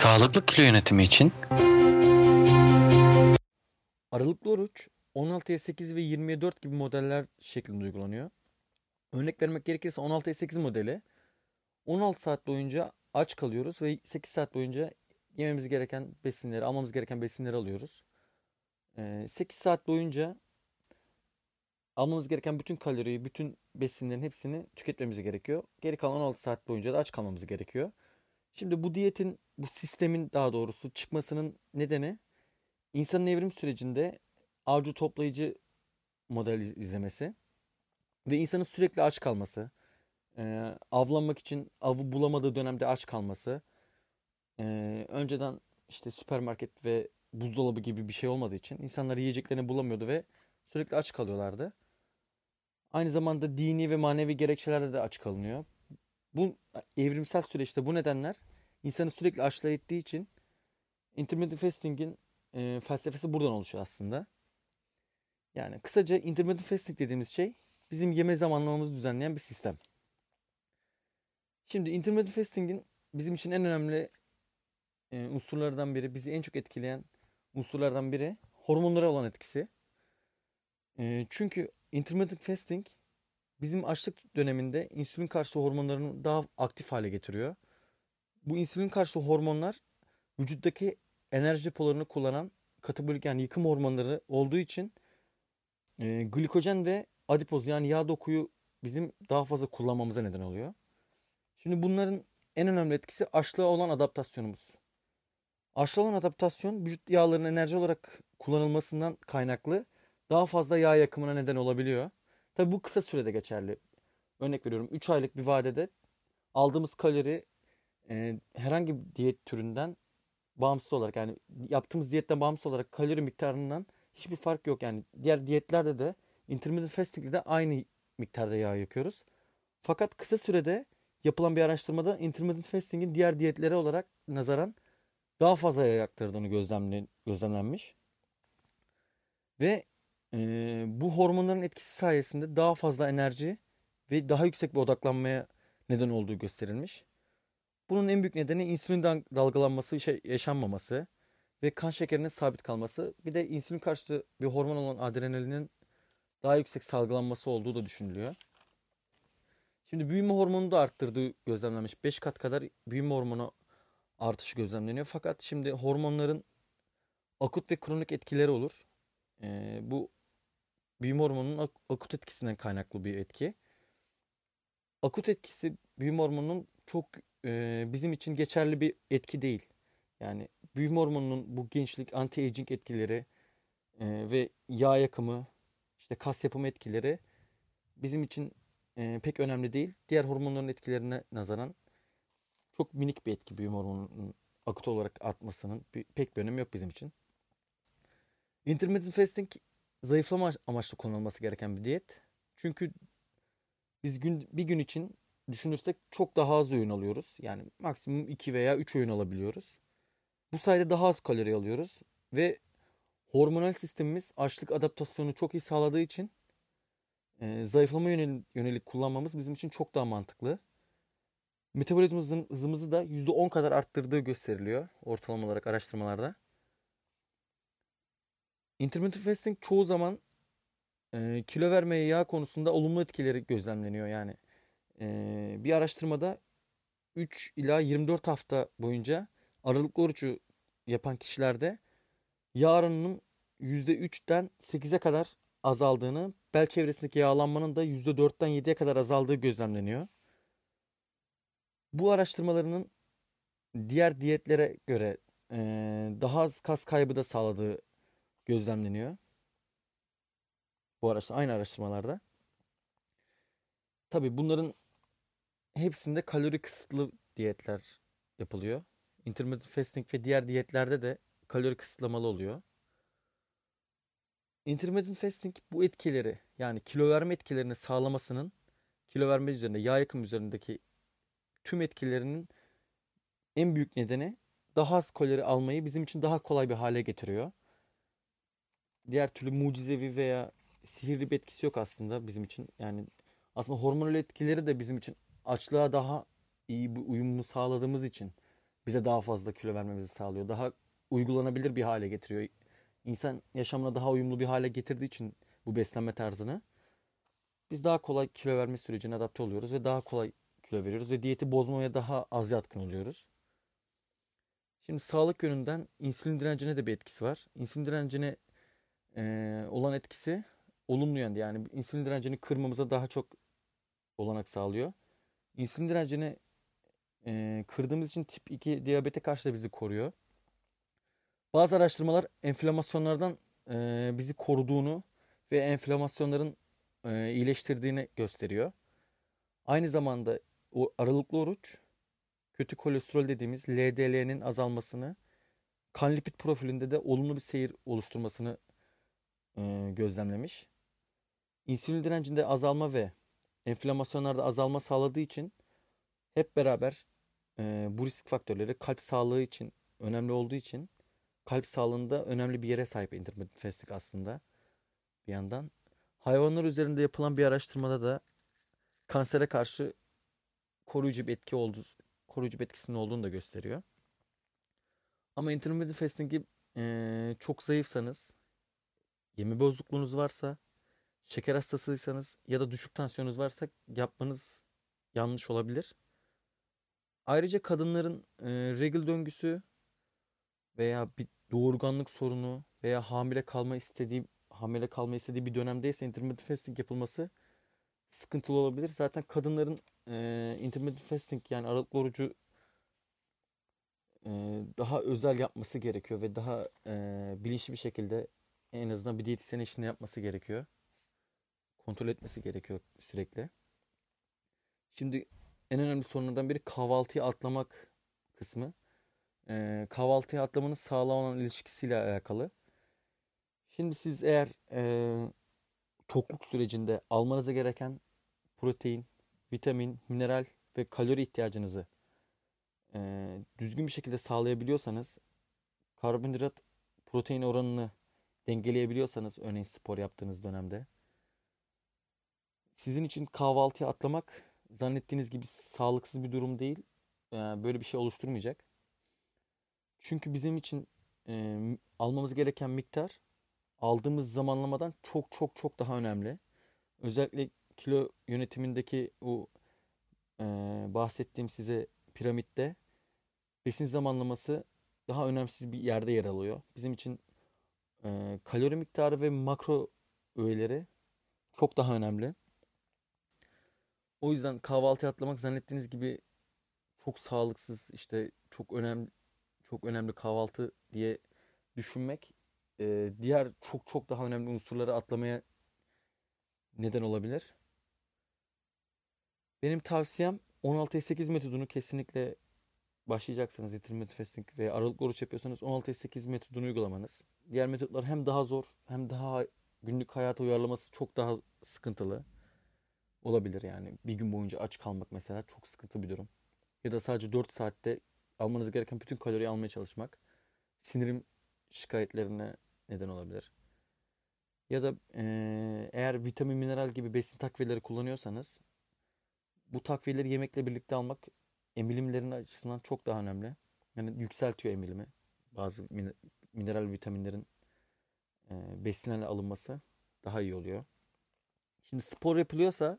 Sağlıklı kilo yönetimi için Aralıklı oruç 16'ya 8 ve 20'ye 4 gibi modeller şeklinde uygulanıyor. Örnek vermek gerekirse 16'ya 8 modeli 16 saat boyunca aç kalıyoruz ve 8 saat boyunca yememiz gereken besinleri, almamız gereken besinleri alıyoruz. 8 ee, saat boyunca almamız gereken bütün kaloriyi, bütün besinlerin hepsini tüketmemiz gerekiyor. Geri kalan 16 saat boyunca da aç kalmamız gerekiyor. Şimdi bu diyetin, bu sistemin daha doğrusu çıkmasının nedeni insanın evrim sürecinde avcı toplayıcı model izlemesi ve insanın sürekli aç kalması, avlanmak için avı bulamadığı dönemde aç kalması, önceden işte süpermarket ve buzdolabı gibi bir şey olmadığı için insanlar yiyeceklerini bulamıyordu ve sürekli aç kalıyorlardı. Aynı zamanda dini ve manevi gerekçelerde de aç kalınıyor. Bu evrimsel süreçte bu nedenler insanı sürekli açlığa ettiği için intermittent fasting'in e, felsefesi buradan oluşuyor aslında. Yani kısaca intermittent fasting dediğimiz şey bizim yeme zamanlamamızı düzenleyen bir sistem. Şimdi intermittent fasting'in bizim için en önemli e, unsurlardan biri, bizi en çok etkileyen unsurlardan biri hormonlara olan etkisi. E, çünkü intermittent fasting bizim açlık döneminde insülin karşıtı hormonlarını daha aktif hale getiriyor. Bu insülin karşıtı hormonlar vücuttaki enerji polarını kullanan katabolik yani yıkım hormonları olduğu için e, glikojen ve adipoz yani yağ dokuyu bizim daha fazla kullanmamıza neden oluyor. Şimdi bunların en önemli etkisi açlığa olan adaptasyonumuz. Açlığa olan adaptasyon vücut yağlarının enerji olarak kullanılmasından kaynaklı daha fazla yağ yakımına neden olabiliyor. Tabi bu kısa sürede geçerli. Örnek veriyorum 3 aylık bir vadede aldığımız kalori e, herhangi bir diyet türünden bağımsız olarak yani yaptığımız diyetten bağımsız olarak kalori miktarından hiçbir fark yok. Yani diğer diyetlerde de intermittent fasting'de de aynı miktarda yağ yakıyoruz. Fakat kısa sürede yapılan bir araştırmada intermittent fasting'in diğer diyetlere olarak nazaran daha fazla yağ yaktırdığını gözlemlenmiş. Ve e, bu hormonların etkisi sayesinde daha fazla enerji ve daha yüksek bir odaklanmaya neden olduğu gösterilmiş. Bunun en büyük nedeni insülin dalgalanması şey, yaşanmaması ve kan şekerinin sabit kalması. Bir de insülin karşıtı bir hormon olan adrenalinin daha yüksek salgılanması olduğu da düşünülüyor. Şimdi büyüme hormonu da arttırdığı gözlemlenmiş. 5 kat kadar büyüme hormonu artışı gözlemleniyor. Fakat şimdi hormonların akut ve kronik etkileri olur. Ee, bu büyüme hormonunun akut etkisinden kaynaklı bir etki. Akut etkisi büyüme hormonunun çok e, bizim için geçerli bir etki değil. Yani büyüme hormonunun bu gençlik, anti-aging etkileri e, ve yağ yakımı, işte kas yapımı etkileri bizim için e, pek önemli değil. Diğer hormonların etkilerine nazaran çok minik bir etki büyüme hormonunun akut olarak artmasının pek bir önemi yok bizim için. Intermittent fasting zayıflama amaçlı kullanılması gereken bir diyet. Çünkü biz gün bir gün için düşünürsek çok daha az öğün alıyoruz. Yani maksimum 2 veya 3 öğün alabiliyoruz. Bu sayede daha az kalori alıyoruz ve hormonal sistemimiz açlık adaptasyonu çok iyi sağladığı için e, zayıflama yönelik, yönelik kullanmamız bizim için çok daha mantıklı. Metabolizma hızımızı da %10 kadar arttırdığı gösteriliyor ortalama olarak araştırmalarda. Intermittent fasting çoğu zaman e, kilo vermeye yağ konusunda olumlu etkileri gözlemleniyor yani. E, bir araştırmada 3 ila 24 hafta boyunca aralıklı orucu yapan kişilerde yağ oranının %3'ten 8'e kadar azaldığını, bel çevresindeki yağlanmanın da %4'ten 7'ye kadar azaldığı gözlemleniyor. Bu araştırmalarının diğer diyetlere göre e, daha az kas kaybı da sağladığı gözlemleniyor. Bu araştırma, aynı araştırmalarda. Tabi bunların hepsinde kalori kısıtlı diyetler yapılıyor. Intermittent fasting ve diğer diyetlerde de kalori kısıtlamalı oluyor. Intermittent fasting bu etkileri yani kilo verme etkilerini sağlamasının kilo verme üzerinde yağ yakım üzerindeki tüm etkilerinin en büyük nedeni daha az kalori almayı bizim için daha kolay bir hale getiriyor. Diğer türlü mucizevi veya sihirli bir etkisi yok aslında bizim için. Yani aslında hormonal etkileri de bizim için açlığa daha iyi bir uyumunu sağladığımız için bize daha fazla kilo vermemizi sağlıyor. Daha uygulanabilir bir hale getiriyor. İnsan yaşamına daha uyumlu bir hale getirdiği için bu beslenme tarzını biz daha kolay kilo verme sürecine adapte oluyoruz ve daha kolay kilo veriyoruz ve diyeti bozmaya daha az yatkın oluyoruz. Şimdi sağlık yönünden insülin direncine de bir etkisi var. İnsülin direncine e, olan etkisi olumlu yönde. Yani insülin direncini kırmamıza daha çok olanak sağlıyor. İnsülin direncini e, kırdığımız için tip 2 diyabete karşı da bizi koruyor. Bazı araştırmalar enflamasyonlardan e, bizi koruduğunu ve enflamasyonların e, iyileştirdiğini gösteriyor. Aynı zamanda o aralıklı oruç kötü kolesterol dediğimiz LDL'nin azalmasını kan lipid profilinde de olumlu bir seyir oluşturmasını e, gözlemlemiş. İnsülin direncinde azalma ve enflamasyonlarda azalma sağladığı için hep beraber e, bu risk faktörleri kalp sağlığı için önemli olduğu için kalp sağlığında önemli bir yere sahip intermittent fasting aslında bir yandan. Hayvanlar üzerinde yapılan bir araştırmada da kansere karşı koruyucu bir etki olduğu, koruyucu bir etkisinin olduğunu da gösteriyor. Ama intermittent fasting'i e, çok zayıfsanız, yeme bozukluğunuz varsa, şeker hastasıysanız ya da düşük tansiyonunuz varsa yapmanız yanlış olabilir. Ayrıca kadınların e, regl döngüsü veya bir doğurganlık sorunu veya hamile kalma istediği hamile kalma istediği bir dönemdeyse intermittent fasting yapılması sıkıntılı olabilir. Zaten kadınların e, intermittent fasting yani aralıklı orucu e, daha özel yapması gerekiyor ve daha e, bilinçli bir şekilde en azından bir diyetisyen işini yapması gerekiyor. Kontrol etmesi gerekiyor sürekli. Şimdi en önemli sorunlardan biri kahvaltıyı atlamak kısmı. E, kahvaltıya atlamanın sağlığa olan ilişkisiyle alakalı. Şimdi siz eğer e, tokluk sürecinde almanıza gereken protein, vitamin, mineral ve kalori ihtiyacınızı e, düzgün bir şekilde sağlayabiliyorsanız, karbonhidrat protein oranını dengeleyebiliyorsanız örneğin spor yaptığınız dönemde sizin için kahvaltıya atlamak zannettiğiniz gibi sağlıksız bir durum değil. Yani böyle bir şey oluşturmayacak. Çünkü bizim için e, almamız gereken miktar aldığımız zamanlamadan çok çok çok daha önemli. Özellikle kilo yönetimindeki o e, bahsettiğim size piramitte besin zamanlaması daha önemsiz bir yerde yer alıyor. Bizim için e, kalori miktarı ve makro öğeleri çok daha önemli. O yüzden kahvaltı atlamak zannettiğiniz gibi çok sağlıksız işte çok önemli çok önemli kahvaltı diye düşünmek e, diğer çok çok daha önemli unsurları atlamaya neden olabilir. Benim tavsiyem 16'ya 8 metodunu kesinlikle başlayacaksanız intermittent fasting ve aralıklı oruç yapıyorsanız 16'ya 8 metodunu uygulamanız. Diğer metotlar hem daha zor hem daha günlük hayata uyarlaması çok daha sıkıntılı olabilir yani. Bir gün boyunca aç kalmak mesela çok sıkıntı bir durum. Ya da sadece 4 saatte almanız gereken bütün kaloriyi almaya çalışmak sinirim şikayetlerine neden olabilir. Ya da eğer vitamin, mineral gibi besin takviyeleri kullanıyorsanız bu takviyeleri yemekle birlikte almak emilimlerin açısından çok daha önemli. Yani yükseltiyor emilimi. Bazı mineral vitaminlerin e, besinlerle alınması daha iyi oluyor. Şimdi spor yapılıyorsa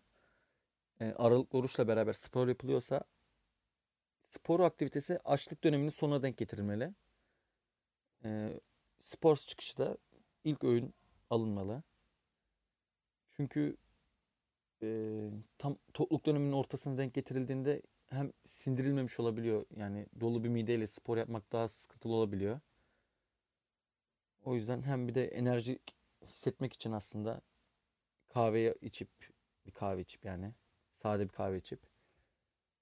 e, aralıklı oruçla beraber spor yapılıyorsa spor aktivitesi açlık döneminin sonuna denk getirilmeli. E, spor çıkışı da ilk öğün alınmalı. Çünkü e, tam tokluk döneminin ortasına denk getirildiğinde hem sindirilmemiş olabiliyor. Yani dolu bir mideyle spor yapmak daha sıkıntılı olabiliyor. O yüzden hem bir de enerji hissetmek için aslında kahve içip bir kahve içip yani sade bir kahve içip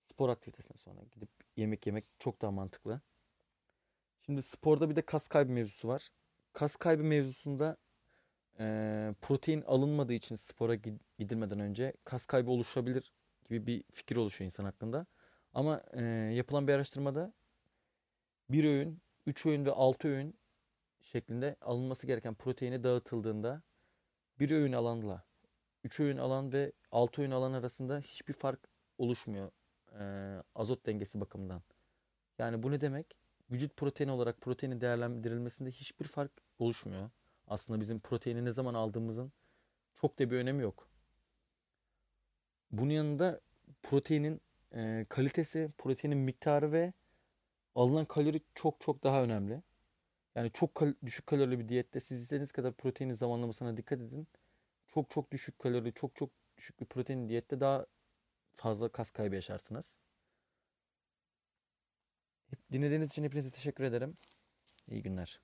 spor aktivitesinden sonra gidip yemek yemek çok daha mantıklı. Şimdi sporda bir de kas kaybı mevzusu var. Kas kaybı mevzusunda e, protein alınmadığı için spora gidilmeden önce kas kaybı oluşabilir gibi bir fikir oluşuyor insan hakkında. Ama e, yapılan bir araştırmada bir öğün, üç öğün ve altı öğün şeklinde alınması gereken proteini dağıtıldığında bir öğün alanla üç öğün alan ve altı öğün alan arasında hiçbir fark oluşmuyor e, azot dengesi bakımından. Yani bu ne demek? Vücut proteini olarak proteinin değerlendirilmesinde hiçbir fark oluşmuyor. Aslında bizim proteini ne zaman aldığımızın çok da bir önemi yok. Bunun yanında proteinin e, kalitesi, proteinin miktarı ve alınan kalori çok çok daha önemli. Yani çok kal- düşük kalorili bir diyette siz istediğiniz kadar proteinin zamanlamasına dikkat edin. Çok çok düşük kalorili, çok çok düşük bir protein diyette daha fazla kas kaybı yaşarsınız. Dinlediğiniz için hepinize teşekkür ederim. İyi günler.